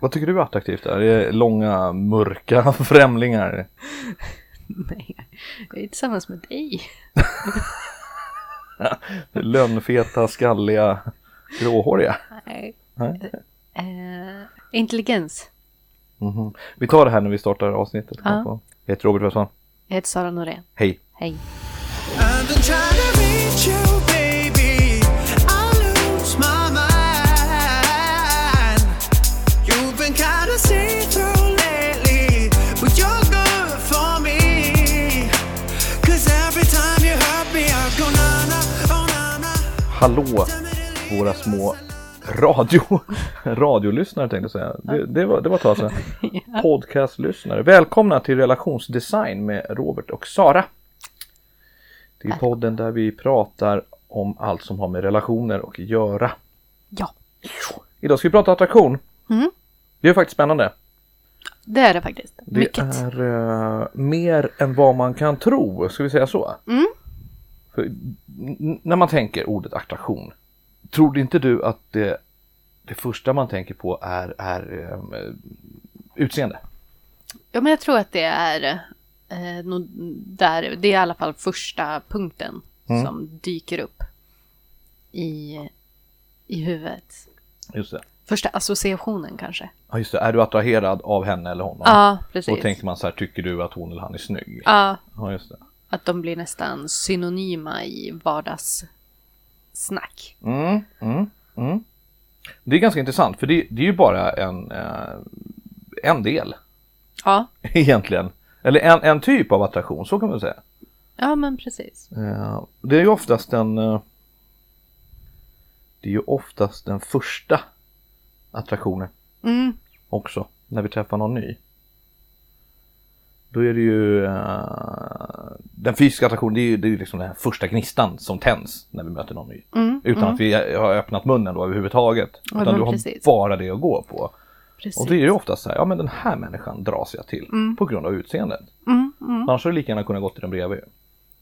Vad tycker du är attraktivt? Är det långa, mörka främlingar? Nej, jag är tillsammans med dig. Lönnfeta, skalliga, gråhåriga? Nej. Nej. Eh, intelligens. Mhm. Vi tar det här när vi startar avsnittet. Ja. Jag heter Robert Westman. Jag heter Sara Norén. Hej! Hej. Hallå våra små radio, radiolyssnare tänkte jag säga. Det, det, var, det var ett tag sedan. Podcastlyssnare. Välkomna till relationsdesign med Robert och Sara. Det är podden där vi pratar om allt som har med relationer att göra. Ja, Idag ska vi prata attraktion. Mm. Det är faktiskt spännande. det är det faktiskt. Det Mycket. är eh, mer än vad man kan tro, ska vi säga så? Mm. För, när man tänker ordet attraktion, tror inte du att det, det första man tänker på är, är eh, utseende? Ja, men jag tror att det är eh, nog där. Det är i alla fall första punkten Mm. som dyker upp i, i huvudet. Just det. Första associationen kanske. Ja, just det. Är du attraherad av henne eller honom? Ja, Då precis. tänker man så här, tycker du att hon eller han är snygg? Ja, Ja, just det. Att de blir nästan synonyma i vardagssnack. Mm, mm, mm. Det är ganska intressant, för det, det är ju bara en, eh, en del Ja, egentligen. Eller en, en typ av attraktion, så kan man säga. ja men precis. Eh, Det är ju oftast den eh, Det är ju oftast den första attraktionen Mm, också när vi träffar någon ny. Då är det ju eh, den fysiska attraktionen, det är ju det är liksom den här första gnistan som tänds när vi möter någon ny. mm, Utan att vi har öppnat munnen då överhuvudtaget. Ja, utan du har precis. bara det att gå på. precis. Och det är ju oftast så här, ja men den här människan dras jag till på grund av utseendet. Mm, mm. Annars hade du lika gärna kunnat gå till den bredvid.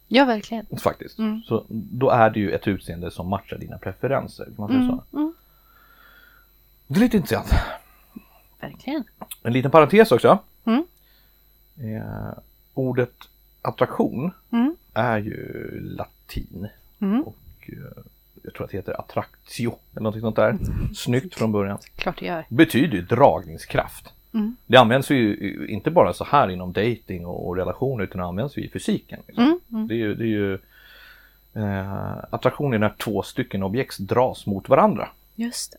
Ja, verkligen. Faktiskt. Mm. Så då är det ju ett utseende som matchar dina preferenser. Kan man säga Mm, så? mm, Det är lite intressant. verkligen. En liten parentes också. Mm. Eh, ordet attraktion Mm, är ju latin. mm. Och eh, jag tror att det heter attractio eller något sånt där. Snyggt från början. Klart det gör. Betyder ju dragningskraft. Mm. Det används ju inte bara så här inom dating och, och relationer utan det används ju i fysiken. Liksom. Mm, mm. Det är ju, det är ju eh, attraktion är när två stycken objekt dras mot varandra. Just det.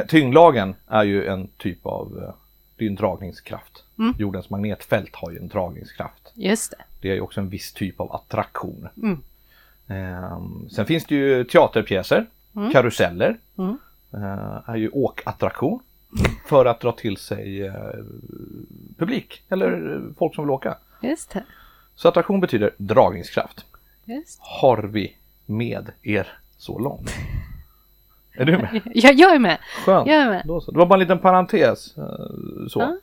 Eh, tyngdlagen är ju en typ av eh, det är en dragningskraft. Mm. Jordens magnetfält har ju en dragningskraft. Just det. Det är ju också en viss typ av attraktion. Mm. Ehm, sen finns det ju teaterpjäser, Mm. karuseller. Mm. eh, är ju åkattraktion. För att dra till sig eh, publik eller eh, folk som vill åka. Just det. Så attraktion betyder dragningskraft. Just. Har vi med er så långt? Är du med? Ja, jag är med. Skönt. Jag är med. Det var bara en liten parentes. eh, Så. Ja.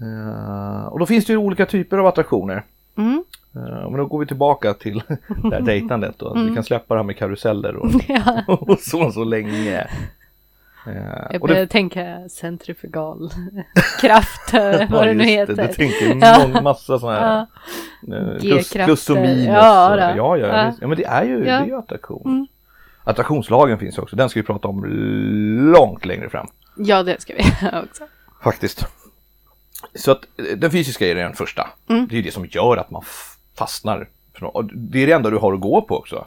Eh, och då finns det ju olika typer av attraktioner. Mm. Eh, men då går vi tillbaka till det här dejtandet då. Vi kan släppa det här med karuseller och, Ja. och så så länge. Jag och det- börjar tänka centrifugal kraft, eh, vad det nu heter. Du tänker Ja. massa sådana här Ja. plus, plus. Ja, ja, ja, Ja. ja, men det är ju, Ja. det är ju attraktion. Mm. Attraktionslagen finns också. Den ska vi prata om långt längre fram. ja, det ska vi också. Faktiskt. Så att eh, den fysiska är den första. Mm. Det är det som gör att man fastnar. Det är det enda du har att gå på också.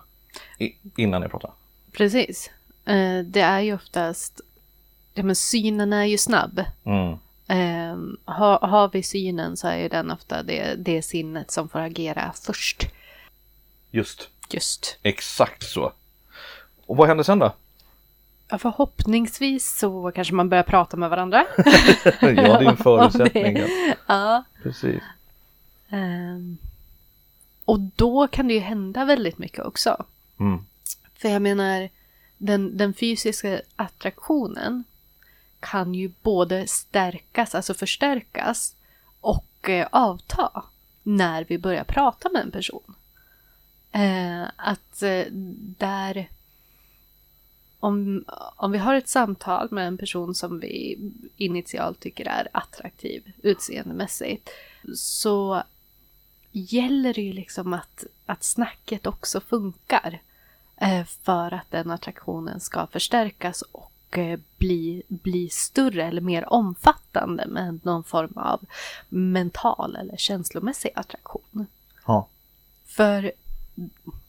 Innan jag pratar. Precis. Eh, Det är ju oftast, ja men synen är ju snabb. Mm. Eh, har, har vi synen så är ju den ofta det, det sinnet som får agera först. Just. Just. Exakt så. Och vad händer sen då? Ja, förhoppningsvis så kanske man börjar prata med varandra. ja, det är en förutsättning. Ja. Precis. Ehm, och då kan det ju hända väldigt mycket också. Mm. För jag menar, den, den fysiska attraktionen kan ju både stärkas, alltså förstärkas och eh, avta när vi börjar prata med en person. Eh, att eh, där om, om vi har ett samtal med en person som vi initialt tycker är attraktiv utseendemässigt så gäller det ju liksom att, att snacket också funkar eh, för att den attraktionen ska förstärkas och eh, bli, bli större eller mer omfattande med någon form av mental eller känslomässig attraktion. Ja. För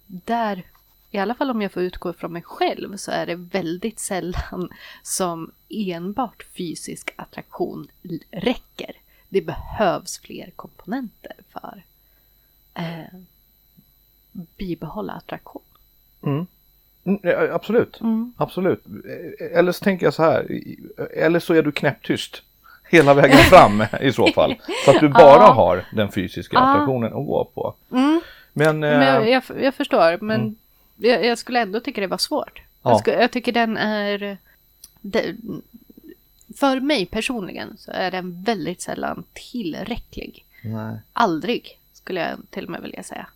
där, i alla fall om jag får utgå från mig själv, så är det väldigt sällan som enbart fysisk attraktion räcker. Det behövs fler komponenter för eh, bibehålla attraktion. Mm, ja, absolut. Mm. Absolut. Eh, Eller så tänker jag så här. Eller så är du knäpptyst. Hela vägen fram i så fall. Så att du bara har den fysiska attraktionen att gå på. Mm. Men, Men jag, eh, jag, jag förstår, men Mm. Jag, jag skulle ändå tycka det var svårt. Ja. Jag, skulle, jag tycker den är... Det, för mig personligen så är den väldigt sällan tillräcklig. nej. Aldrig, skulle jag till och med vilja säga.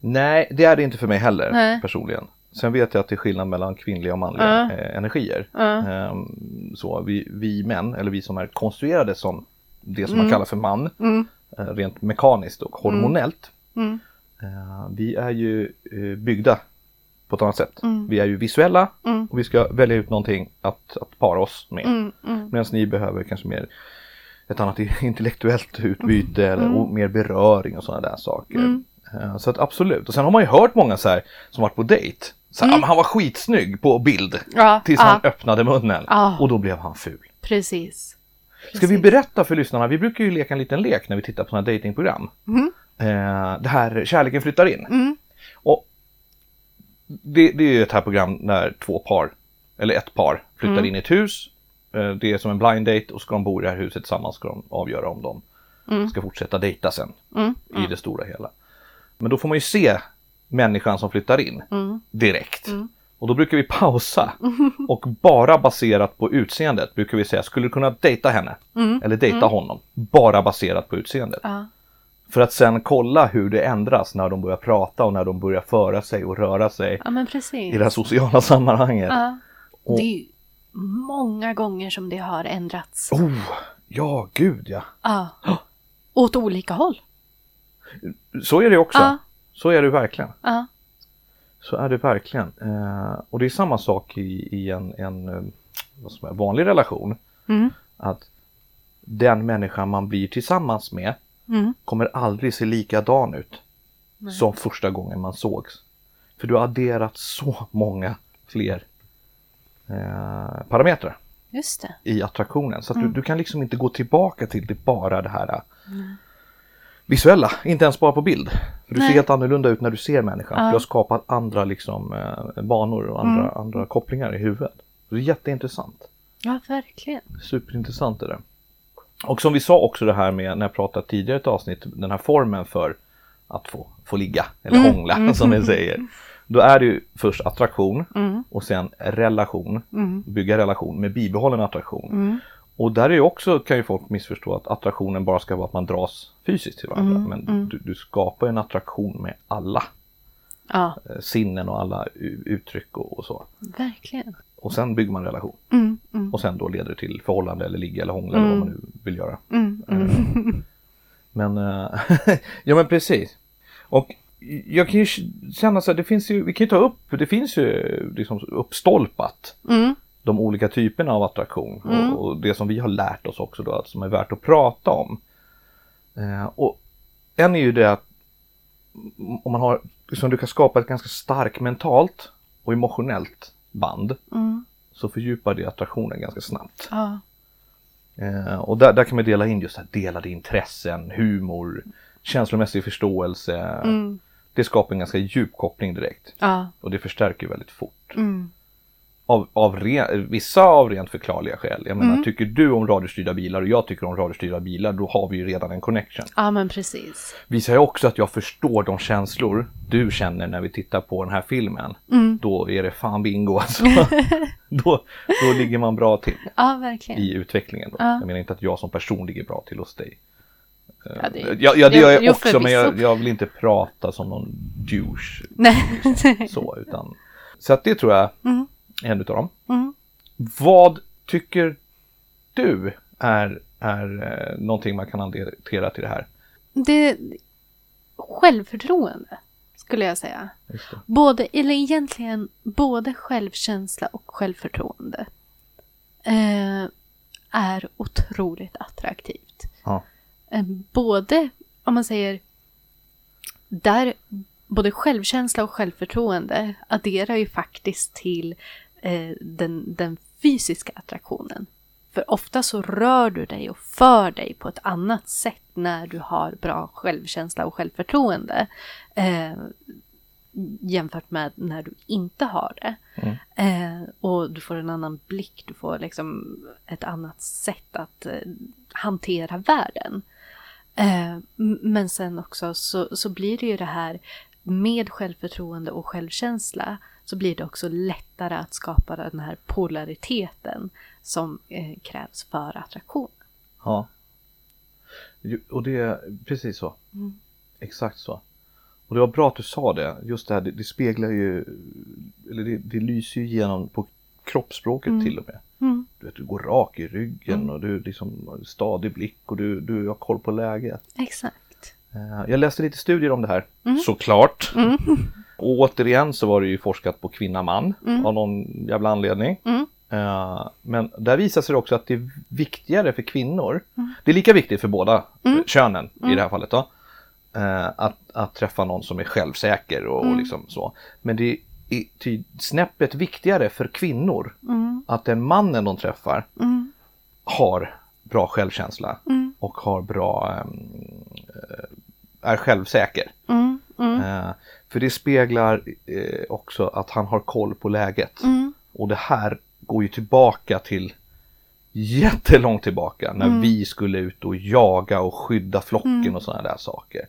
nej, det är det inte för mig heller Nej. personligen. Sen vet jag att det är skillnad mellan kvinnliga och manliga eh, energier. Ehm, så vi, vi män, eller vi som är konstruerade som det som man kallar för man, Mm. eh, rent mekaniskt och hormonellt. Mm. Eh, vi är ju eh, byggda på ett annat sätt. Mm. Vi är ju visuella Mm. och vi ska välja ut någonting att, att para oss med. Mm, mm, Medan ni behöver kanske mer ett annat intellektuellt utbyte eller Mm. mer beröring och sådana där saker. Mm. Eh, Så att absolut. Och sen har man ju hört många så här som varit på dejt. Så här, Mm. "Ah, han var skitsnygg på bild. Ja, Tills ja. han öppnade munnen. Ja. Och då blev han ful. Precis. Ska vi Precis. berätta för lyssnarna, vi brukar ju leka en liten lek när vi tittar på sådana här datingprogram. Mhm. Eh, det här Kärleken flyttar in. Mm. Och det, det är ju ett här program när två par, eller ett par, flyttar Mm. in i ett hus. Eh, det är som en blind date och ska de bo i det här huset tillsammans ska de avgöra om de Mm. ska fortsätta dejta sen Mm. i det stora hela. Men då får man ju se människan som flyttar in Mm. direkt. Mm. Och då brukar vi pausa och bara baserat på utseendet brukar vi säga, skulle du kunna dejta henne? Eller dejta honom? Bara baserat på utseendet. Ja. För att sen kolla hur det ändras när de börjar prata och när de börjar föra sig och röra sig ja, men i det här sociala sammanhanget. Ja. Och- Det är ju många gånger som det har ändrats. Oh, ja, gud ja. Ja. Åt olika håll. Så är det också. Ja. Så är det verkligen. Ja. Så är det verkligen. Eh, och det är samma sak i, i en, en eh, man, vanlig relation. Mm. Att den människan man blir tillsammans med Mm. kommer aldrig se likadan ut Nej. som första gången man sågs. För du har adderat så många fler eh, parametrar i attraktionen. Så att Mm. du, du kan liksom inte gå tillbaka till det bara det här eh, visuella, inte ens bara på bild. För du Nej. ser helt annorlunda ut när du ser människan. Ja. Du har skapat andra liksom, eh, banor och andra, Mm. andra kopplingar i huvudet. Så det är jätteintressant. Ja, verkligen. Superintressant är det. Och som vi sa också det här med när jag pratade tidigare i ett avsnitt, den här formen för att få, få ligga eller Mm, hångla mm. som vi säger. Då är det ju först attraktion Mm. och sen relation, Mm. bygga relation med bibehållen attraktion. Mm. Och där är ju också, kan ju folk missförstå att attraktionen bara ska vara att man dras fysiskt till varandra. Mm, Men mm. Du, du skapar en attraktion med alla Ja, eh, sinnen och alla uttryck och, och så. verkligen. Och sen bygger man relation. Mm. Mm. Och sen då leder det till förhållande eller ligga eller hångla eller vad Mm. man nu vill göra. Mm. Mm. Men, eh, ja men precis. Och jag kan ju känna så här, det finns ju, vi kan ju ta upp, det finns ju liksom uppstolpat Mm. de olika typerna av attraktion Mm. och, och det som vi har lärt oss också då, att som är värt att prata om. Eh, och en är ju det att om man har, liksom du kan skapa ett ganska starkt mentalt och emotionellt band Mm. så fördjupar det attraktionen ganska snabbt. Ja. Eh, och där, där kan man dela in just här delade intressen, humor, känslomässig förståelse. Mm. Det skapar en ganska djup koppling direkt. Ja. Och det förstärker väldigt fort. Mm. Av, av re, vissa av rent förklarliga skäl. Jag menar, Mm. tycker du om radiostyrda bilar och jag tycker om radiostyrda bilar, då har vi ju redan en connection. ja, men precis. Visar jag också att jag förstår de känslor du känner när vi tittar på den här filmen, Mm. då är det fan bingo alltså. då, då ligger man bra till. Ja, verkligen. i utvecklingen. Då. Ja. Jag menar inte att jag som person ligger bra till hos dig. Eh, Ja, det- ja, ja, det gör jag jo, också, men jag, jag vill inte prata som någon douche Nej. så, utan så att det tror jag Mm. En utav dem. Mm. Vad tycker du är, är eh, någonting man kan addera till det här? Det självförtroende skulle jag säga. Både, eller egentligen både självkänsla och självförtroende. Eh, är otroligt attraktivt. Ja. Eh, både, om man säger, där både självkänsla och självförtroende adderar ju faktiskt till eh, den, den fysiska attraktionen. För ofta så rör du dig och för dig på ett annat sätt när du har bra självkänsla och självförtroende. Eh, jämfört med när du inte har det. Eh, och du får en annan blick, du får liksom ett annat sätt att eh, hantera världen. Eh, men sen också så, så blir det ju det här med självförtroende och självkänsla så blir det också lättare att skapa den här polariteten som eh, krävs för attraktion. Ja. Och det är precis så. Mm. Exakt så. Och det var bra att du sa det. Just det här, det, det speglar ju, eller det, det lyser ju igenom på kroppsspråket till och med. Mm. Du, vet, du går rak i ryggen och du liksom stadig blick och du, du har koll på läget. Exakt. Eh, Jag läste lite studier om det här, Mm. såklart. Och återigen så var det ju forskat på kvinna-man av någon jävla anledning. Mm. Eh, Men där visar sig också att det är viktigare för kvinnor. Mm. Det är lika viktigt för båda eh, könen i det här fallet då. eh, Att, att träffa någon som är självsäker och, Mm. och liksom så. Men det är ty, snäppet viktigare för kvinnor att den mannen de träffar Mm. har bra självkänsla och har bra, eh, är självsäker. Mm. Mm. Eh, För det speglar eh, också att han har koll på läget. Mm. Och det här går ju tillbaka till jättelångt tillbaka när Mm. vi skulle ut och jaga och skydda flocken och sådana där saker.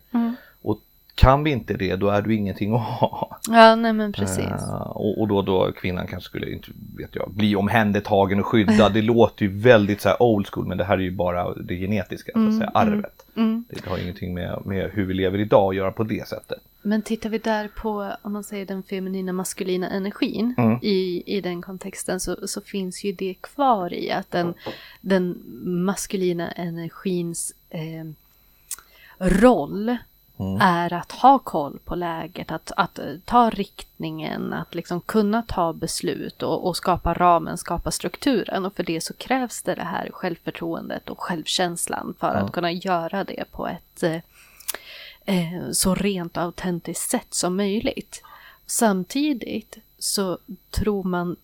Mm. Kan vi inte det då är du ingenting att ha. Ja, nej men precis. Eh, och, och då, då kvinnan kanske skulle, inte vet jag, bli omhändertagen och skyddad. Det låter ju väldigt så här old school men det här är ju bara det genetiska, så att säga, arvet. Mm. Det har ingenting med, med hur vi lever idag att göra på det sättet. Men tittar vi där på, om man säger den feminina maskulina energin Mm. i, i den kontexten så, så finns ju det kvar i att den, den maskulina energins eh, roll är att ha koll på läget, att, att eh, ta riktningen, att liksom kunna ta beslut och, och skapa ramen, skapa strukturen. Och för det så krävs det det här självförtroendet och självkänslan för att kunna göra det på ett eh, eh, så rent och autentiskt sätt som möjligt. Samtidigt så tror man,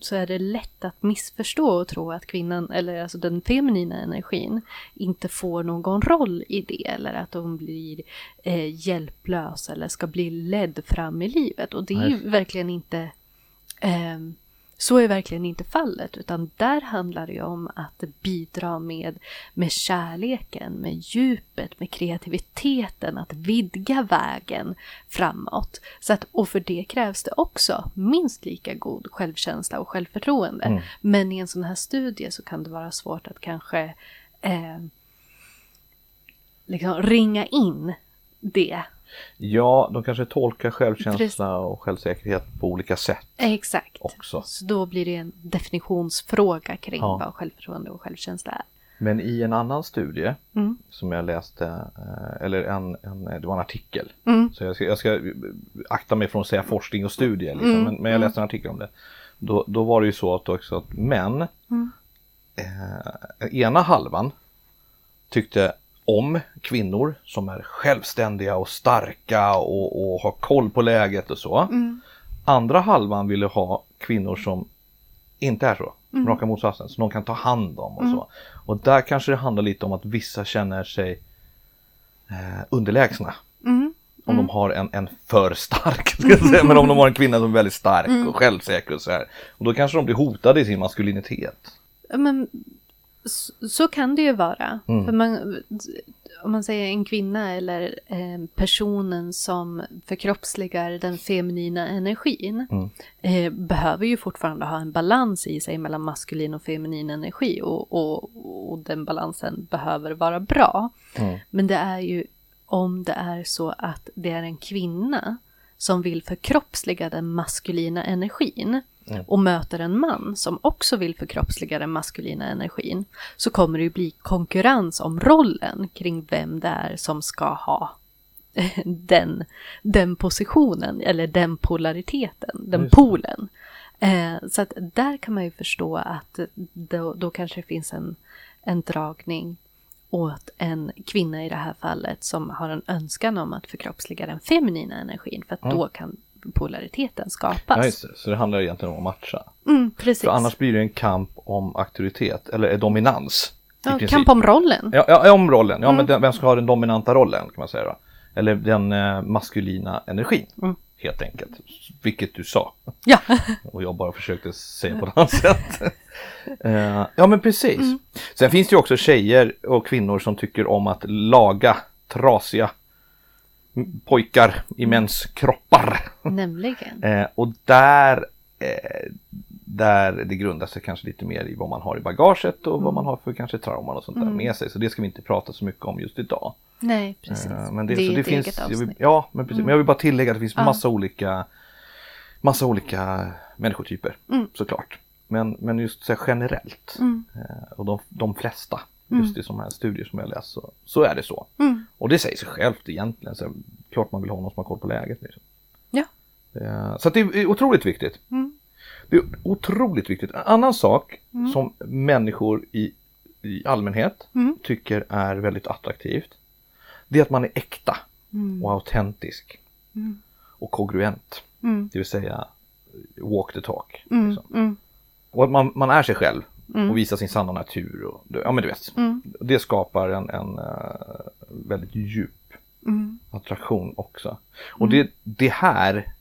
så är det lätt att missförstå och tro att kvinnan, eller alltså den feminina energin, inte får någon roll i det eller att hon blir eh, hjälplös eller ska bli ledd fram i livet. Och det är ju verkligen inte ehm, så är verkligen inte fallet, utan där handlar det om att bidra med, med kärleken, med djupet, med kreativiteten, att vidga vägen framåt. Så att, och för det krävs det också minst lika god självkänsla och självförtroende. Men i en sån här studie så kan det vara svårt att kanske eh, liksom ringa in det. Ja, de kanske tolkar självkänsla och självsäkerhet på olika sätt Exakt. också. Så då blir det en definitionsfråga kring Ja. vad självförtroende och självkänsla är. Men i en annan studie Mm. som jag läste, eh, eller en, en, det var en artikel. Mm. Så jag ska, jag ska akta mig från att säga forskning och studie, liksom. Mm. men, men jag läste en artikel om det. Då, då var det ju så att också att män, Mm. eh, ena halvan tyckte om kvinnor som är självständiga och starka och, och har koll på läget och så. Mm. Andra halvan ville ha kvinnor som inte är så, Mm. raka motsatsen, som de kan ta hand om och så. Och där kanske det handlar lite om att vissa känner sig eh, underlägsna. Mm. Om de har en, en för stark, ska jag säga, men om de har en kvinna som är väldigt stark Mm. och självsäker och så här. Och då kanske de blir hotade i sin maskulinitet. Men så, så kan det ju vara. Mm. För man, om man säger en kvinna eller eh, personen som förkroppsligar den feminina energin Mm. eh, behöver ju fortfarande ha en balans i sig mellan maskulin och feminin energi och, och, och den balansen behöver vara bra. Mm. Men det är ju om det är så att det är en kvinna som vill förkroppsliga den maskulina energin och möter en man som också vill förkroppsliga den maskulina energin så kommer det ju bli konkurrens om rollen kring vem det är som ska ha den, den positionen eller den polariteten, den Just polen. Eh, så att där kan man ju förstå att då, då kanske det finns en, en dragning åt en kvinna i det här fallet som har en önskan om att förkroppsliga den feminina energin för att Ja. då kan polariteten Ja, skapas. just det. Så det handlar egentligen om att matcha. mm, precis. För annars blir det en kamp om auktoritet eller dominans. i ja, kamp om rollen. Ja, ja, ja, om rollen. Ja, Mm. men den, vem ska ha den dominanta rollen kan man säga då? Eller den eh, maskulina energin. Mm. Helt enkelt. Vilket du sa. Ja. Och jag bara försökte säga på ett annat sätt. Eh, ja men precis. Mm. Sen finns det ju också tjejer och kvinnor som tycker om att laga trasiga pojkar i mäns kroppar. Nämligen. Eh, och där, eh, där det grundar sig kanske lite mer i vad man har i bagaget och Mm. vad man har för kanske trauman och sånt där med sig. Så det ska vi inte prata så mycket om just idag. Nej, precis. Eh, men det, det är det ett finns, eget vill, avsnitt. Mm. Ja, men precis. Men jag vill bara tillägga att det finns Ja. massa olika massa olika människotyper Mm. såklart. Men, men just så generellt Mm. eh, och de, de flesta just i sådana här studier som jag läst så, så är det så. Mm. Och det säger sig självt egentligen. Så klart man vill ha någon som har koll på läget. Liksom. Ja. Eh, Så det är otroligt viktigt. Mm. Det är otroligt viktigt. En annan sak som människor i, i allmänhet Mm. tycker är väldigt attraktivt. Det är att man är äkta Mm. och autentisk. Och kongruent. Mm. Det vill säga walk the talk. Mm. Liksom. Mm. Och att man, man är sig själv och visar sin sanna natur. Och, ja men du vet. Mm. Det skapar en, en eh, väldigt djup Mm. attraktion också. Och det, det här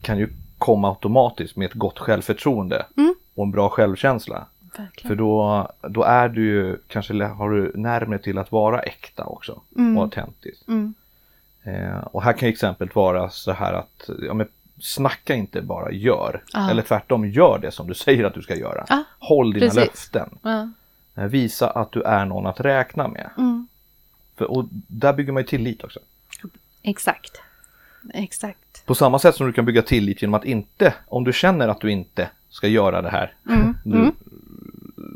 kan ju komma automatiskt med ett gott självförtroende Mm. och en bra självkänsla. Verkligen. För då, då är du ju, kanske har du närmare till att vara äkta också Mm. och autentisk. Mm. Eh, och här kan exemplet vara så här att, ja men snacka inte bara, gör. Ja. Eller tvärtom, gör det som du säger att du ska göra. Ja, Håll dina precis. löften. Ja. Eh, visa att du är någon att räkna med. Mm. För, och där bygger man ju tillit också. Exakt. Exakt. På samma sätt som du kan bygga tillit genom att inte, om du känner att du inte ska göra det här, Mm. du, Mm.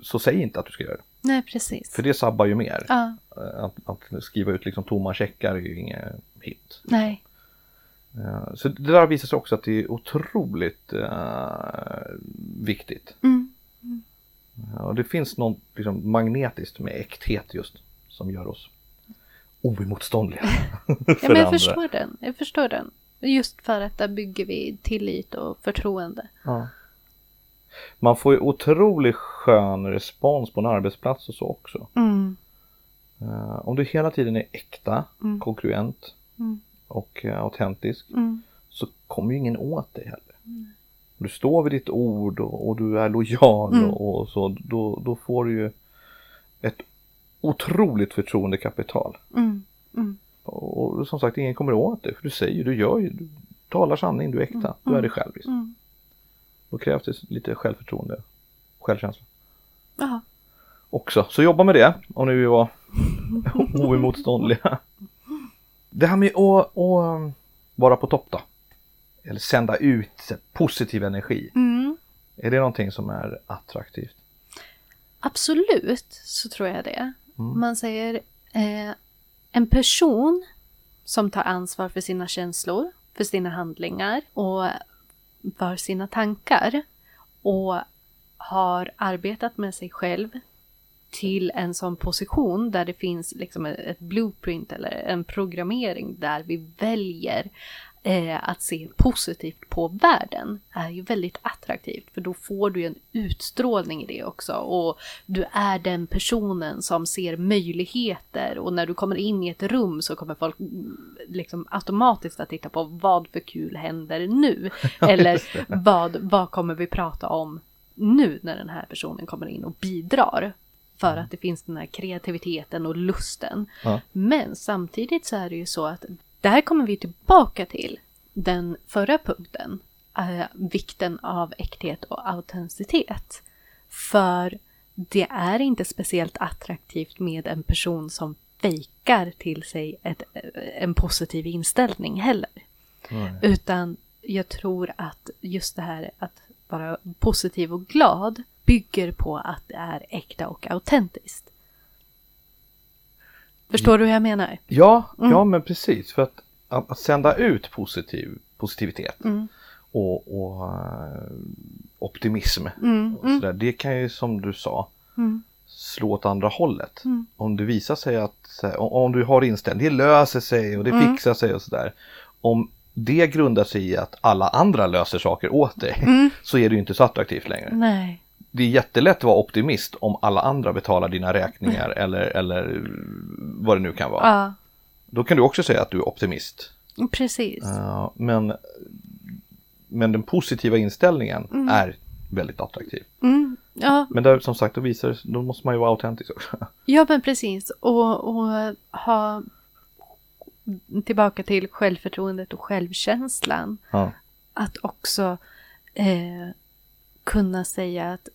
så säg inte att du ska göra det. Nej, precis. För det sabbar ju mer. Ja, Eh, Att, att skriva ut liksom tomma checkar är ju inget hit. nej. Eh, Så det där visar sig också att det är otroligt eh, viktigt. Mm. Ja, Och det finns något liksom, magnetiskt med äkthet just som gör oss oemotståndliga. Ja, men jag andra. förstår den. Jag förstår den. Just för att där bygger vi tillit och förtroende. Ja. Man får ju otroligt skön respons på en arbetsplats och så också. Mm. Eh, om du hela tiden är äkta, Mm. konkurrent Mm. och uh, autentisk Mm. så kommer ju ingen åt dig heller. Du står vid ditt ord och, och du är lojal Mm. och, och så, då, då får du ju ett otroligt förtroendekapital. Mm. Mm. Och, som sagt, ingen kommer åt dig för du säger, du gör ju, du talar sanning, du är äkta, du är dig själv. Liksom. Mm. Då krävs det lite självförtroende, självkänsla Jaha. också. Så jobba med det om ni vill vara oemotståndliga. Det här med att, att vara på topp då. Eller sända ut positiv energi. Mm. Är det någonting som är attraktivt? Absolut så tror jag det. Mm. Man säger eh, en person som tar ansvar för sina känslor, för sina handlingar och för sina tankar och har arbetat med sig själv till en sån position där det finns liksom ett blueprint eller en programmering där vi väljer eh, att se positivt på världen är ju väldigt attraktivt för då får du ju en utstrålning i det också. Och du är den personen som ser möjligheter och när du kommer in i ett rum så kommer folk mm, liksom automatiskt att titta på vad för kul händer nu? Eller vad, vad kommer vi prata om nu när den här personen kommer in och bidrar? För att det finns den här kreativiteten och lusten. Ja. Men samtidigt så är det ju så att där kommer vi tillbaka till den förra punkten. Eh, vikten av äkthet och autenticitet. För det är inte speciellt attraktivt med en person som fejkar till sig ett, en positiv inställning heller. Nej. Utan jag tror att just det här att vara positiv och glad bygger på att det är äkta och autentiskt. Förstår du hur jag menar? Ja, Mm. ja men precis. För att, att, att sända ut positiv, positivitet Mm. och, och eh, optimism Mm, och sådär, det kan ju som du sa Mm. slå åt andra hållet. Mm. Om det visar sig att, om, du har inställning, det löser sig och det Mm. fixar sig och sådär. Om det grundar sig i att alla andra löser saker åt dig Mm. så är det ju inte så attraktivt längre. Nej. Det är jättelätt att vara optimist om alla andra betalar dina räkningar eller, eller vad det nu kan vara. Ja, Då kan du också säga att du är optimist. precis. Uh, men, men den positiva inställningen är väldigt attraktiv. Mm. Ja, Men där, som sagt, då, visar, då måste man ju vara autentisk också. ja, men precis. Och, och ha tillbaka till självförtroendet och självkänslan. ja. Att också eh, kunna säga att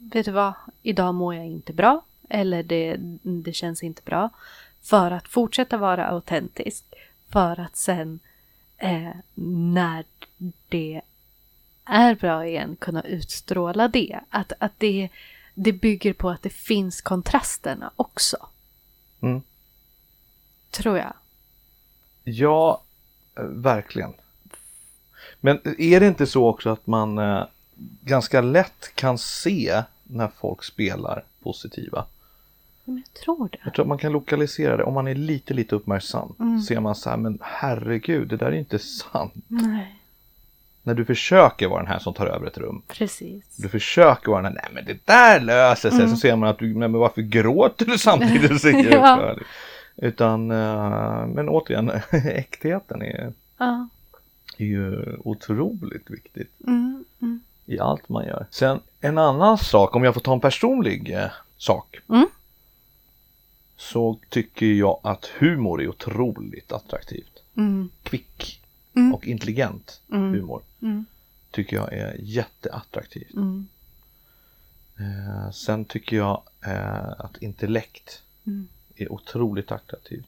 vet du vad, idag mår jag inte bra. Eller det, det känns inte bra. För att fortsätta vara autentisk. För att sen eh, när det är bra igen kunna utstråla det. Att, att det, det bygger på att det finns kontrasterna också. Mm. Tror jag. Ja, eh, verkligen. Men är det inte så också att man eh, ganska lätt kan se när folk spelar positiva? Men jag tror det. Jag tror att man kan lokalisera det om man är lite, lite uppmärksam. Ser man så här, men herregud, det där är inte sant. Nej, När du försöker vara den här som tar över ett rum. precis. Du försöker vara den här, nej men det där löser sig. Så ser man att du, nej men varför gråter du samtidigt? Ja. Utan, eh, men återigen, äktheten är, Ja. är ju otroligt viktigt Mm, mm. I allt man gör. Sen en annan sak, om jag får ta en personlig eh, sak. Mm. Så tycker jag att humor är otroligt attraktivt. Mm. Kvick Mm. och intelligent Mm. humor Mm. tycker jag är jätteattraktivt. Mm. Eh, sen tycker jag eh, att intellekt är otroligt attraktivt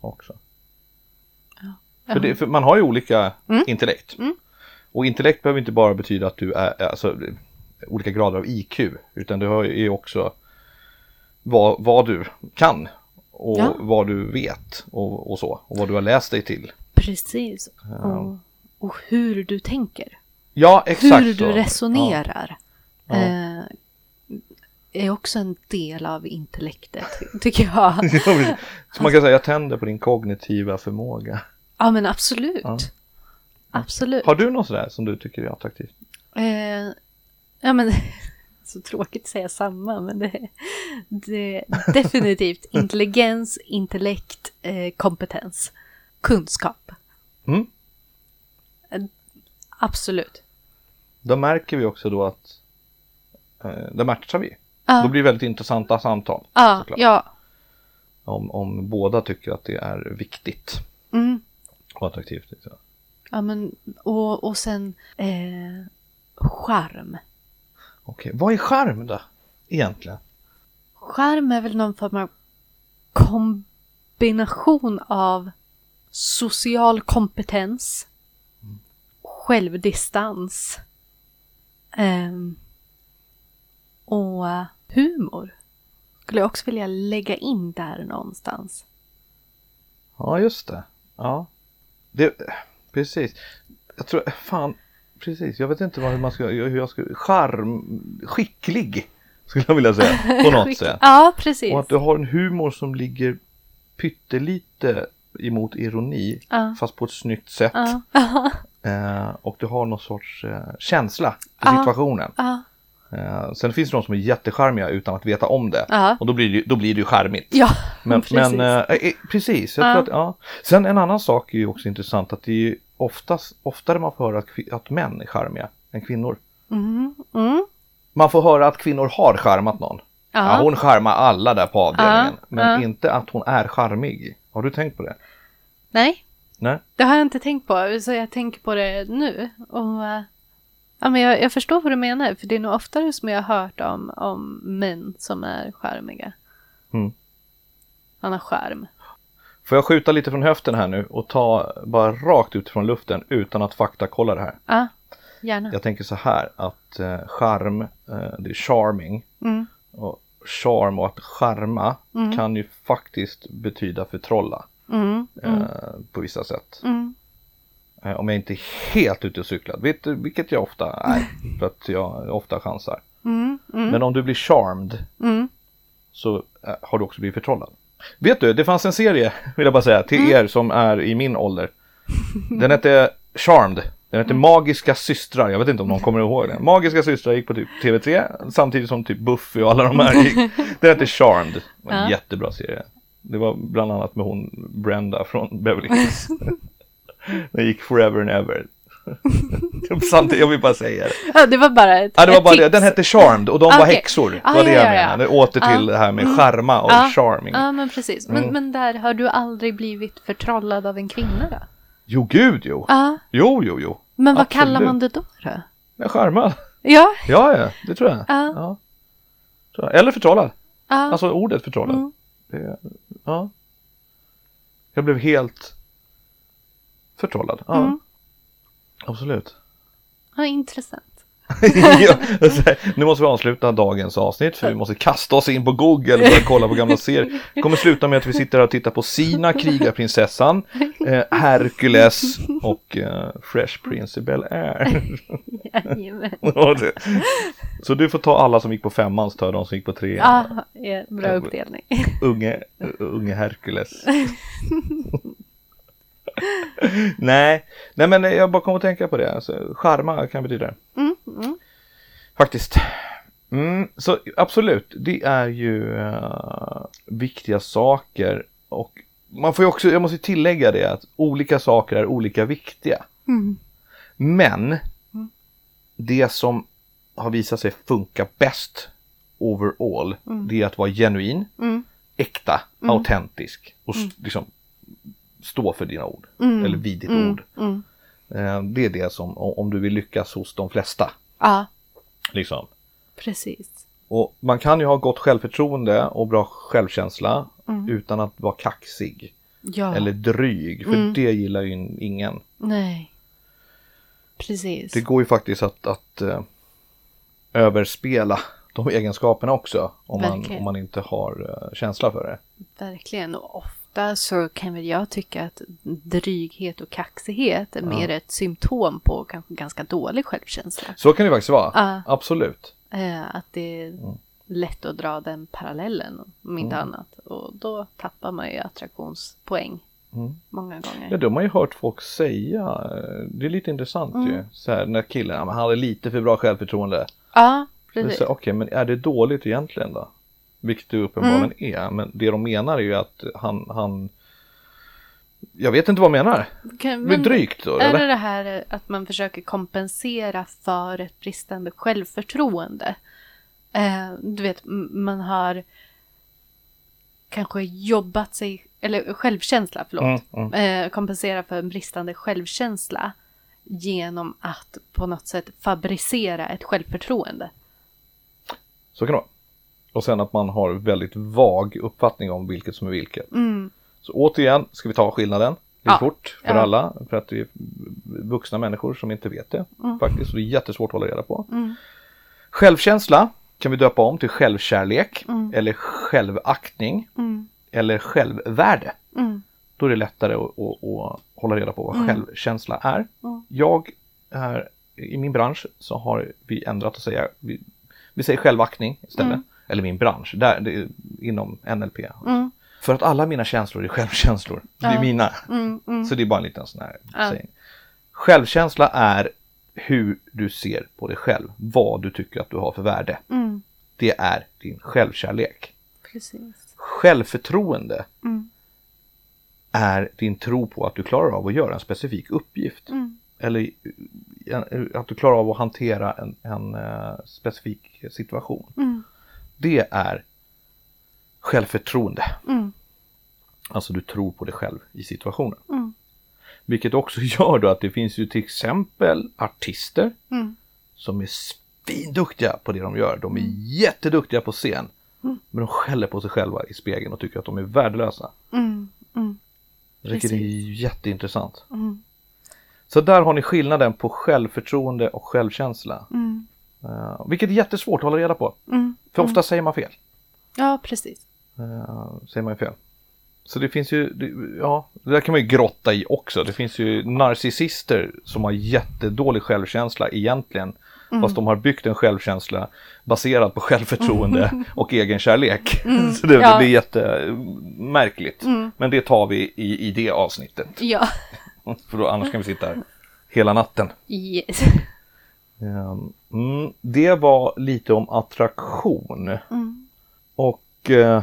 också. Ja. För, det, för man har ju olika intellekt. Och intellekt behöver inte bara betyda att du är, alltså olika grader av IQ. Utan det är också vad, vad du kan. Och Ja. vad du vet och, och så. Och vad du har läst dig till. Precis. Och, och hur du tänker. Ja, exakt hur du resonerar. Ja. Eh, är också en del av intellektet, tycker jag. Ja. så man kan säga jag tänder på din kognitiva förmåga. Ja, men absolut. Absolut. Har du något sådär som du tycker är attraktivt? Eh, ja, men så tråkigt att säga samma, men det, det är definitivt intelligens, intellekt, eh, kompetens, kunskap. Mm. Absolut. Då märker vi också då att eh, då matchar vi. Ja. Då blir det väldigt intressanta samtal. Såklart. ja. Om, om båda tycker att det är viktigt Mm. och attraktivt. Liksom. Ja, men och, och sen eh, charm. Okej, vad är charm då? Egentligen? Charm är väl någon form av kombination av social kompetens, självdistans ehm, och humor. Skulle jag också vilja lägga in där någonstans. Ja, just det. Ja. Det, precis. Jag tror, fan, precis. Jag vet inte vad hur man ska, hur jag ska, charm, skicklig skulle jag vilja säga på något sätt. Ja, precis. Och att du har en humor som ligger pyttelite emot ironi, Ja. fast på ett snyggt sätt. Ja, Eh, och du har någon sorts eh, känsla för Ja. situationen. Eh, sen finns det de som är jättecharmiga utan att veta om det. Ja. Och då blir det, då blir det ju charmigt. ja Men, precis. men eh, eh, precis, jag Ja. tror att, ja. Sen en annan sak är ju också intressant att det är ju oftast, oftare man får höra att, att män är charmiga än kvinnor. mm, mm. Man får höra att kvinnor har charmat någon. Ja, Ja. hon charmar alla där på avdelningen. Ja, Men ja. inte att hon är charmig. Har du tänkt på det? Nej, Nej? Det har jag inte tänkt på, så jag tänker på det nu. Och, eh, ja, men jag, jag förstår vad du menar, för det är nog oftare som jag har hört om, om män som är charmiga. Mm. Han har charm. Får jag skjuta lite från höften här nu och ta bara rakt ut från luften utan att faktakolla det här? Ja, gärna. Jag tänker så här att eh, charm, eh, det är charming. Mm. Och charm och att charma kan ju faktiskt betyda förtrolla Mm. eh, på vissa sätt. Mm. Eh, om jag inte är helt ute och cyklar, vet vilket jag ofta är, för att jag ofta chansar. Mm. Mm. Men om du blir charmed Mm. så eh, har du också blivit förtrollad. Vet du, det fanns en serie, vill jag bara säga, till Mm. er som är i min ålder. Den hette Charmed. Den hette Magiska systrar, jag vet inte om någon kommer ihåg den. Magiska systrar gick på typ TV3 samtidigt som typ Buffy och alla de här gick. Den hette Charmed. Det var en Ja. jättebra serie. Det var bland annat med hon Brenda från Beverly Hills. Den gick forever and ever. Samtidigt, jag vill bara säga det. Ja, det var bara ett, Ja, det var bara det. Den hette Charmed och de var Okej. häxor. Ah, var det ja, jag ja, ja. menade. Åter till Ah. det här med charma och Ja. charming. Ja, men precis. Men, Mm. men där har du aldrig blivit förtrollad av en kvinna då? Jo, gud jo. Ja, Jo, jo, jo. men vad Absolut. kallar man det då? då? Men charmad. Ja, Ja, ja, det tror jag. Ja. Ja. Jag. Eller förtrollad. ja. Alltså ordet förtrollad. Mm. Det, ja. Jag blev helt förtrollad. Ja, Mm. Absolut. ja intressant. ja, nu måste vi avsluta dagens avsnitt för vi måste kasta oss in på Google och börja kolla på gamla serier. Det kommer sluta med att vi sitter här och tittar på Sina, krigarprinsessan, eh, Hercules och eh, Fresh Prince i Bel-Air. Så du får ta alla som gick på femman så tar jag de som gick på trean. Ja, bra uppdelning. Unge, unge Hercules. Nej, nej men jag bara kom att tänka på det. Alltså, charma kan betyda det. Mm, mm. Faktiskt. Mm, så absolut, det är ju eh, viktiga saker. Och man får också, jag måste tillägga det att olika saker är olika viktiga. Mm. Men det som har visat sig funka bäst overall, det är att vara genuin, Mm. äkta, autentisk och s- liksom stå för dina ord. Eller vid ditt ord. Mm. Eh, Det är det som, om du vill lyckas hos de flesta. Ja, Liksom. precis. Och man kan ju ha gott självförtroende och bra självkänsla utan att vara kaxig. Ja, Eller dryg, för det gillar ju ingen. nej. Precis. Det går ju faktiskt att, att eh, överspela de egenskaperna också. Om man, Verkligen. om man inte har eh, känsla för det. Verkligen. Och ofta så kan väl jag tycka att dryghet och kaxighet är mer ett symptom på kanske ganska dålig självkänsla. Så kan det faktiskt vara. Ja. Absolut. Eh, att det är lätt att dra den parallellen, om inte annat. Och då tappar man ju attraktionspoäng många gånger. Ja, de har ju hört folk säga, eh, det är lite intressant ju. Så här, när killen, ja, han hade lite för bra självförtroende. Ja, Det precis. Okej, men är det dåligt egentligen då? Vilket det uppenbarligen är. Men det de menar är ju att han, han jag vet inte vad de menar. Kan- Men drygt då, Är eller? det det här att man försöker kompensera för ett bristande självförtroende? Eh, du vet, man har kanske jobbat sig, eller självkänsla, förlåt. Mm, Eh, kompensera för en bristande självkänsla genom att på något sätt fabricera ett självförtroende. Så kan det vara. Och sen att man har väldigt vag uppfattning om vilket som är vilket. Mm. Så återigen ska vi ta skillnaden lite Ja. fort för Ja. alla. För att det är vuxna människor som inte vet det faktiskt. Och det är jättesvårt att hålla reda på. Mm. Självkänsla kan vi döpa om till självkärlek Mm. eller självaktning Mm. eller självvärde. Mm. Då är det lättare att, att, att hålla reda på vad självkänsla är. Mm. Jag är, i min bransch så har vi ändrat att säga, vi, vi säger självaktning istället. Eller min bransch, där, det inom NLP. Mm. För att alla mina känslor är självkänslor. Det är Ja. mina. Mm. Mm. Så det är bara en liten sån här Ja. sägning. Självkänsla är hur du ser på dig själv. Vad du tycker att du har för värde. Mm. Det är din självkärlek. Precis. Självförtroende Mm. är din tro på att du klarar av att göra en specifik uppgift. Mm. Eller eh, att du klarar av att hantera en, en eh, specifik situation. Mm. Det är självförtroende. Mm. Alltså du tror på dig själv i situationen. Mm. Vilket också gör då att det finns ju till exempel artister Mm. som är svinduktiga på det de gör. De är jätteduktiga på scen. Mm. Men de skäller på sig själva i spegeln och tycker att de är värdelösa. Mm. Mm. Det är jätteintressant. Mm. Så där har ni skillnaden på självförtroende och självkänsla. Mm. Eh, vilket är jättesvårt att hålla reda på. Mm. För ofta säger man fel. Ja, precis. Eh, säger man ju fel. Så det finns ju, det- ja, det där kan man ju grotta i också. Det finns ju narcissister som har jättedålig självkänsla egentligen. Fast de har byggt en självkänsla baserad på självförtroende och egenkärlek. Så det, Ja. det är jättemärkligt. Men det tar vi i, i det avsnittet. Ja. För då, annars kan vi sitta här hela natten. Yes. Ehm, Mm, det var lite om attraktion. Mm. Och eh,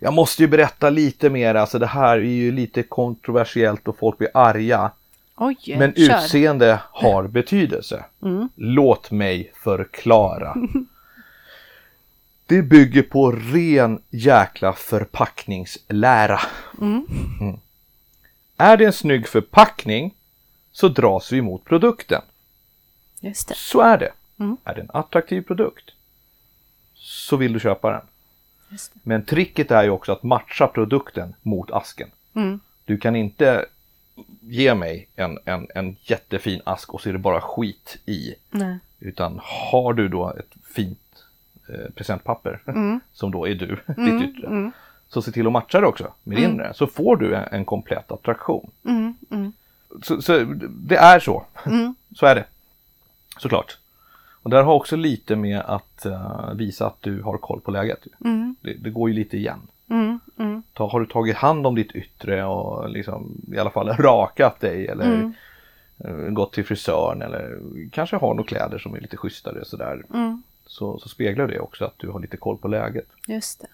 jag måste ju berätta lite mer, alltså det här är ju lite kontroversiellt och folk blir arga. Oj, Men kör. utseende har betydelse. Mm. Låt mig förklara. Det bygger på ren jäkla förpackningslära. Mm. Mm. Är det en snygg förpackning så dras vi mot produkten. Just det. Så är det. Mm. Är det en attraktiv produkt så vill du köpa den. Men tricket är ju också att matcha produkten mot asken. Mm. Du kan inte ge mig en, en, en jättefin ask och så är det bara skit i. Nej. Utan har du då ett fint eh, presentpapper som då är du, ditt yttre. Mm. Så se till att matcha det också med det inre. Så får du en, en komplett attraktion. Mm. Mm. Så, så det är så. Mm. Så är det. Såklart. Och där har också lite med att eh, visa att du har koll på läget. Mm. Det, det går ju lite igen. Mm. Mm. Ta, har du tagit hand om ditt yttre och liksom i alla fall rakat dig eller eh, gått till frisören eller kanske har några kläder som är lite schysstare sådär. Mm. Så, så speglar det också att du har lite koll på läget. Just det.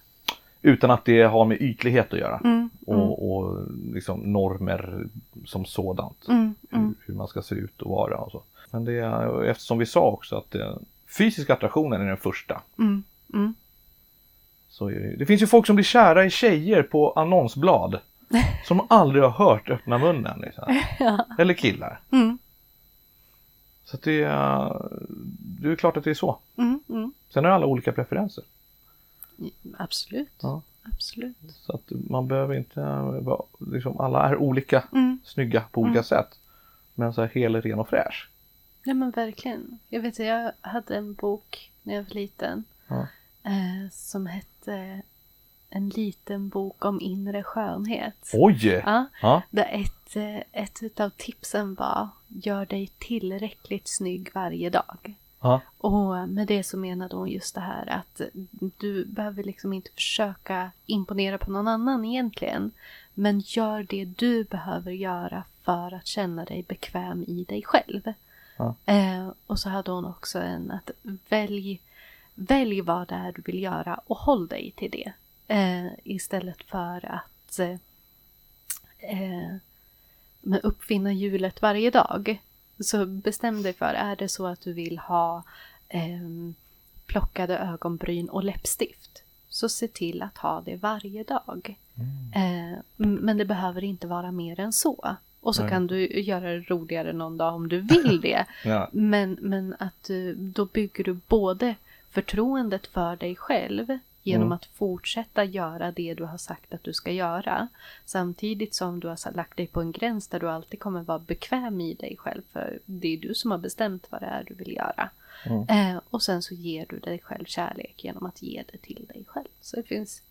Utan att det har med ytlighet att göra. Mm. Och, och liksom normer som sådant. Hur, hur man ska se ut och vara och så. Men det är, eftersom vi sa också att det, fysisk attraktionen är den första. Mm. Mm. Så det, det finns ju folk som blir kära i tjejer på annonsblad. Som aldrig har hört öppna munnen. Liksom. Eller killar. Mm. Så att det, är- det är klart att det är så. Mm. Mm. Sen har alla olika preferenser. Absolut. Ja. Absolut. Så att man behöver inte vara, liksom, alla är olika Mm. snygga på olika sätt. Men så här hel, ren och fräsch. Ja men verkligen. Jag vet jag hade en bok när jag var liten. Ja. Eh, som hette En liten bok om inre skönhet. Oj! Ja, Ja. där ett, eh, ett av tipsen var Gör dig tillräckligt snygg varje dag. Ja. Och med det så menade hon just det här att du behöver liksom inte försöka imponera på någon annan egentligen. Men gör det du behöver göra för att känna dig bekväm i dig själv. Ja. Eh, och så hade hon också en att välj, välj vad det är du vill göra och håll dig till det. Eh, istället för att eh, eh, uppfinna hjulet varje dag. Så bestäm dig för, är det så att du vill ha ehm, plockade ögonbryn och läppstift så se till att ha det varje dag. Eh, m- men det behöver inte vara mer än så. Och så Nej. kan du göra det roligare någon dag om du vill det. Ja. Men, men att du, då bygger du både förtroendet för dig själv genom Mm. att fortsätta göra det du har sagt att du ska göra. Samtidigt som du har lagt dig på en gräns där du alltid kommer vara bekväm i dig själv. För det är du som har bestämt vad det är du vill göra. Mm. Eh, och sen så ger du dig själv kärlek genom att ge det till dig själv. Så det finns,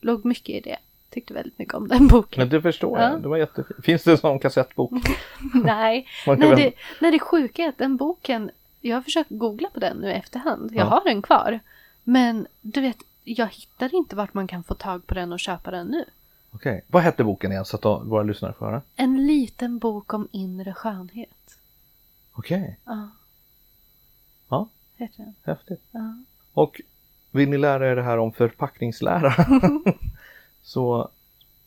låg mycket i det. Tyckte väldigt mycket om den boken. Men det förstår Ja. jag. Det var jättefint. Finns det en sån kassettbok? Nej, nej, det, nej, det sjuka är att den boken, jag har försökt googla på den nu i efterhand. Jag Ja. har den kvar. Men du vet, jag hittar inte vart man kan få tag på den och köpa den nu. Okej. Vad hette boken igen så att våra lyssnare får höra? En liten bok om inre skönhet. Okej. Ja. Ja. Heter den. Häftigt. Ja. Och vill ni lära er det här om förpackningslära så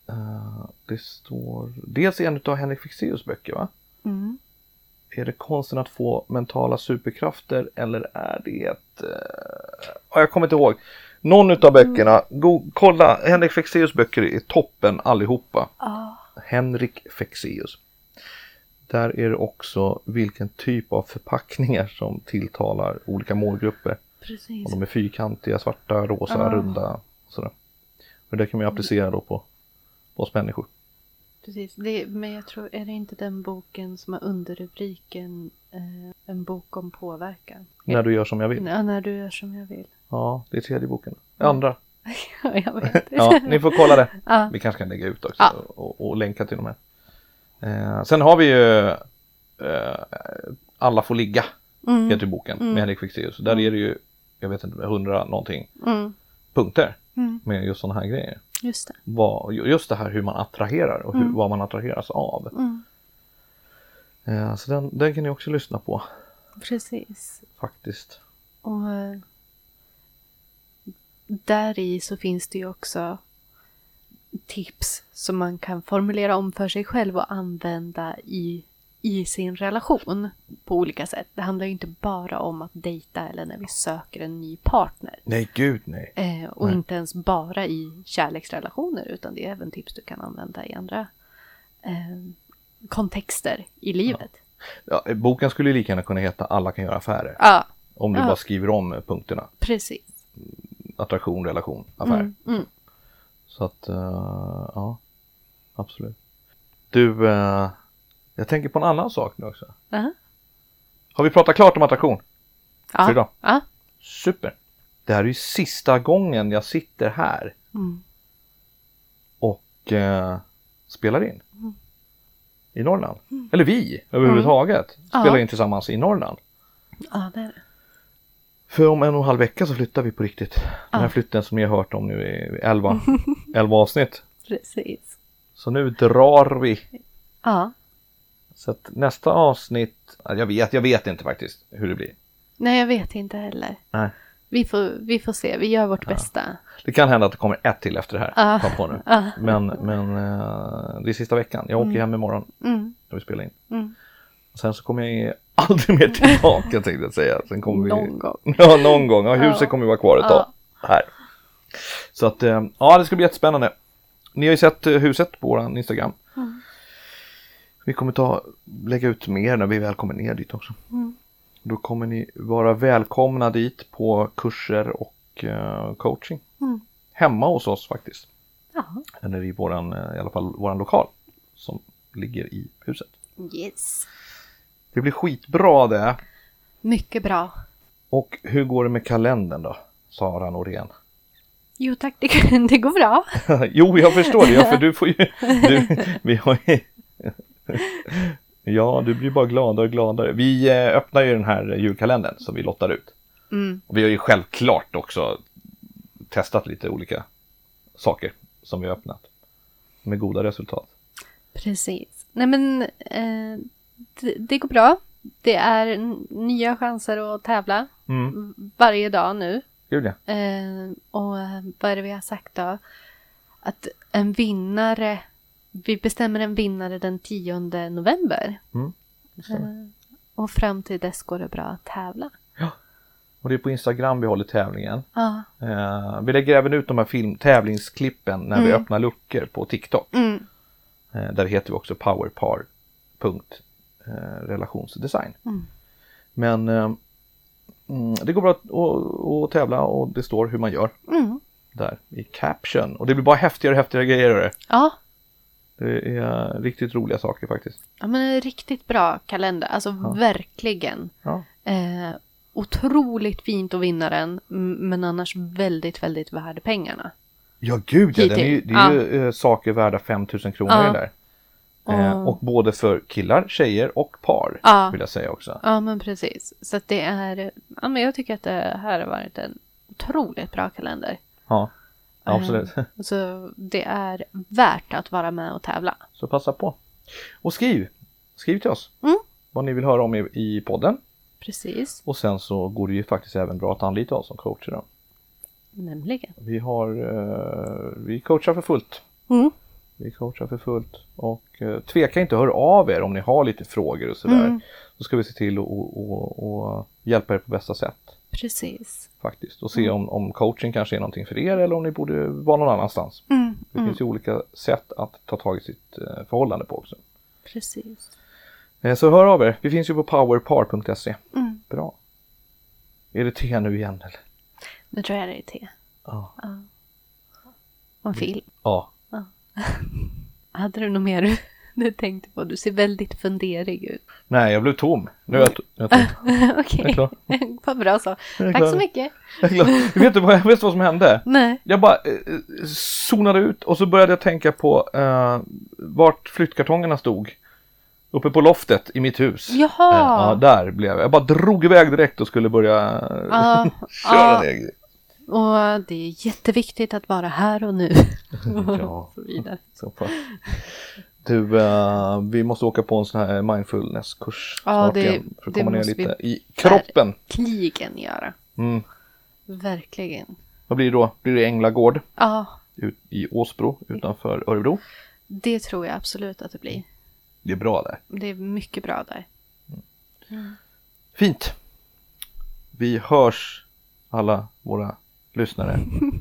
eh, det står dels i en av Henrik Fexeus böcker va? Mm. Är det konsten att få mentala superkrafter eller är det ett... Uh, jag kommer inte ihåg. Någon utav böckerna, go, kolla Henrik Fexeus böcker är toppen allihopa. Ja. Henrik Fexeus. Där är det också vilken typ av förpackningar som tilltalar olika målgrupper. precis. Om de är fyrkantiga, svarta, rosa, Ah. runda och sådär. Och det kan man ju applicera då på, på oss människor. precis. Det, men jag tror, är det inte den boken som har underrubriken eh, En bok om påverkan? När du gör som jag vill. Ja, när du gör som jag vill. Ja, det är tredje boken. Andra. Ja, jag vet. Ja, ni får kolla det. Ja. Vi kanske kan lägga ut också Ja. och, och länka till de här. Eh, sen har vi ju eh, Alla får ligga, Mm. heter boken med Henrik Fexeus. Där är det ju, jag vet inte, hundra någonting Mm. punkter Mm. med just sådana här grejer. Just det. Vad, just det här hur man attraherar och hur, vad man attraheras av. Mm. Eh, så den, den kan ni också lyssna på Precis. faktiskt. Och eh, där i så finns det ju också tips som man kan formulera om för sig själv och använda i, i sin relation på olika sätt. Det handlar ju inte bara om att dejta eller när vi söker en ny partner. Nej, gud nej. Eh, och Nej. inte ens bara i kärleksrelationer utan det är även tips du kan använda i andra eh, kontexter i livet. Ja, eh, boken skulle lika gärna kunna heta Alla kan göra affärer. Ja, Om du Ja. bara skriver om eh, punkterna. precis. Attraktion, relation, affär. Mm, mm. Så att, eh, ja, absolut. Du, eh, jag tänker på en annan sak nu också. Aha. Har vi pratat klart om attraktion? Ja. För idag? Ja. Super! Det här är ju sista gången jag sitter här Mm. och eh, spelar in. I Norrland. Eller vi överhuvudtaget spelar Ja. in tillsammans i Norrland. ja, det är det. För om en och en halv vecka så flyttar vi på riktigt. Den här flytten som ni har hört om nu i 11, 11 avsnitt. Precis. Så nu drar vi. Ja. Så att nästa avsnitt, ja, jag vet, jag vet inte faktiskt hur det blir. Nej, jag vet inte heller. Nej. Vi får, vi får se. Vi gör vårt bästa. Det kan hända att det kommer ett till efter det här. Ja. Kom på nu. Ja. Men, men eh, det är sista veckan. Jag åker hem imorgon Mm. när vi spelar in. Mm. Sen så kommer jag aldrig mer tillbaka tänkte jag säga. Sen kommer vi... Någon gång. Ja, någon gång. Ja, huset Ja. kommer vara kvar ett tag. Här. Så att, eh, ja det ska bli jättespännande. Ni har ju sett eh, huset på vår Instagram. Vi kommer ta, lägga ut mer när vi väl kommer ner dit också. Mm. Då kommer ni vara välkomna dit på kurser och eh, coaching. Mm. Hemma hos oss faktiskt. Ja. Eller i våran, eh, i alla fall våran lokal. Som ligger i huset. Yes. Det blir skitbra det. Mycket bra. Och hur går det med kalendern då? Sara Norén. Jo tack, det, det går bra. jo, jag förstår det. Ja, för du får ju... Du, vi har ju... ja, du blir bara gladare och gladare. Vi eh, öppnar ju den här julkalendern som vi lottar ut. Mm. Och vi har ju självklart också testat lite olika saker som vi har öppnat. Med goda resultat. Precis. Nej men eh, det, det går bra. Det är nya chanser att tävla Mm, varje dag nu. gud ja. Eh, och vad är det vi har sagt då? Att en vinnare, vi bestämmer en vinnare den 10 november. Mm. Eh, och fram till dess går det bra att tävla. Och det är på Instagram vi håller tävlingen. Ja. Eh, vi lägger även ut de här film tävlingsklippen när vi Mm. öppnar luckor på TikTok. Mm. Eh, där heter vi också powerpar.relationsdesign. Mm. Men mm, det går bra att, tävla och det står hur man gör Mm. där i caption. Och det blir bara häftigare och häftigare grejer. Ja. Det är riktigt roliga saker faktiskt. ja, men en riktigt bra kalender. Alltså verkligen. Ja. Eh, otroligt fint att vinna den, men annars väldigt, väldigt värd pengarna. Ja gud ja, den är det är ju eh, saker värda 5000 kronor Ja. där. Eh, och både för killar, tjejer och par Ja. vill jag säga också. Ja, men precis. Så att det är, ja men jag tycker att det här har varit en otroligt bra kalender. Ja, absolut. Eh, Så det är värt att vara med och tävla. Så passa på. Och skriv! Skriv till oss Mm. vad ni vill höra om i, i podden. Precis, Och sen så går det ju faktiskt även bra att anlita oss som coacher. Då. nämligen. Vi, har, eh, vi coachar för fullt. Mm. Vi coachar för fullt. Och eh, tveka inte att höra av er om ni har lite frågor och sådär. Mm. Så ska vi se till att och, och, och hjälpa er på bästa sätt. Precis. Faktiskt. Och se om, om coaching kanske är någonting för er eller om ni borde vara någon annanstans. Mm. Det finns ju olika sätt att ta tag i sitt eh, förhållande på också. Precis. Eh, Så hör av er. Vi finns ju på powerpar.se. Mm. Bra. Är det te nu igen eller? Nu tror jag det är te. Ja. Och en film. Ja. Ja, Hade du något mer du tänkte på? Du ser väldigt funderig ut. Nej, jag blev tom. Nu är jag, jag tom. Okej, klar. vad bra så. Tack så mycket. Jag. Vet du vad, vet du vad som hände? Nej. Jag bara eh, zonade ut och så började jag tänka på eh, vart flyttkartongerna stod. Uppe på loftet i mitt hus. Jaha. Eh, ja, där blev jag. Jag bara drog iväg direkt och skulle börja Ja, köra ja. ner. Och det är jätteviktigt att vara här och nu. Ja. och så vidare. Så. Du, eh, vi måste åka på en sån här mindfulness-kurs Ja, snart det- igen. För att komma ner lite i kroppen. Verkligen göra. Mm. Verkligen. Vad blir det då? Blir det Änglagård Ja, ut i Åsbro utanför Örebro? det tror jag absolut att det blir. Det är bra där. Det är mycket bra där. Fint. Vi hörs alla våra lyssnare.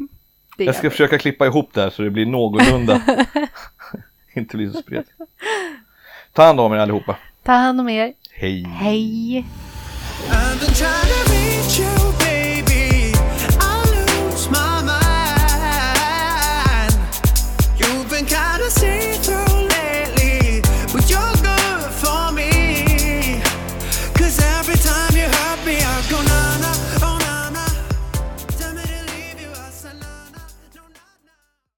Jag ska vi. försöka klippa ihop det här så det blir någorlunda. Inte blir så spretigt. Ta hand om er allihopa. Ta hand om er. Hej. Hej!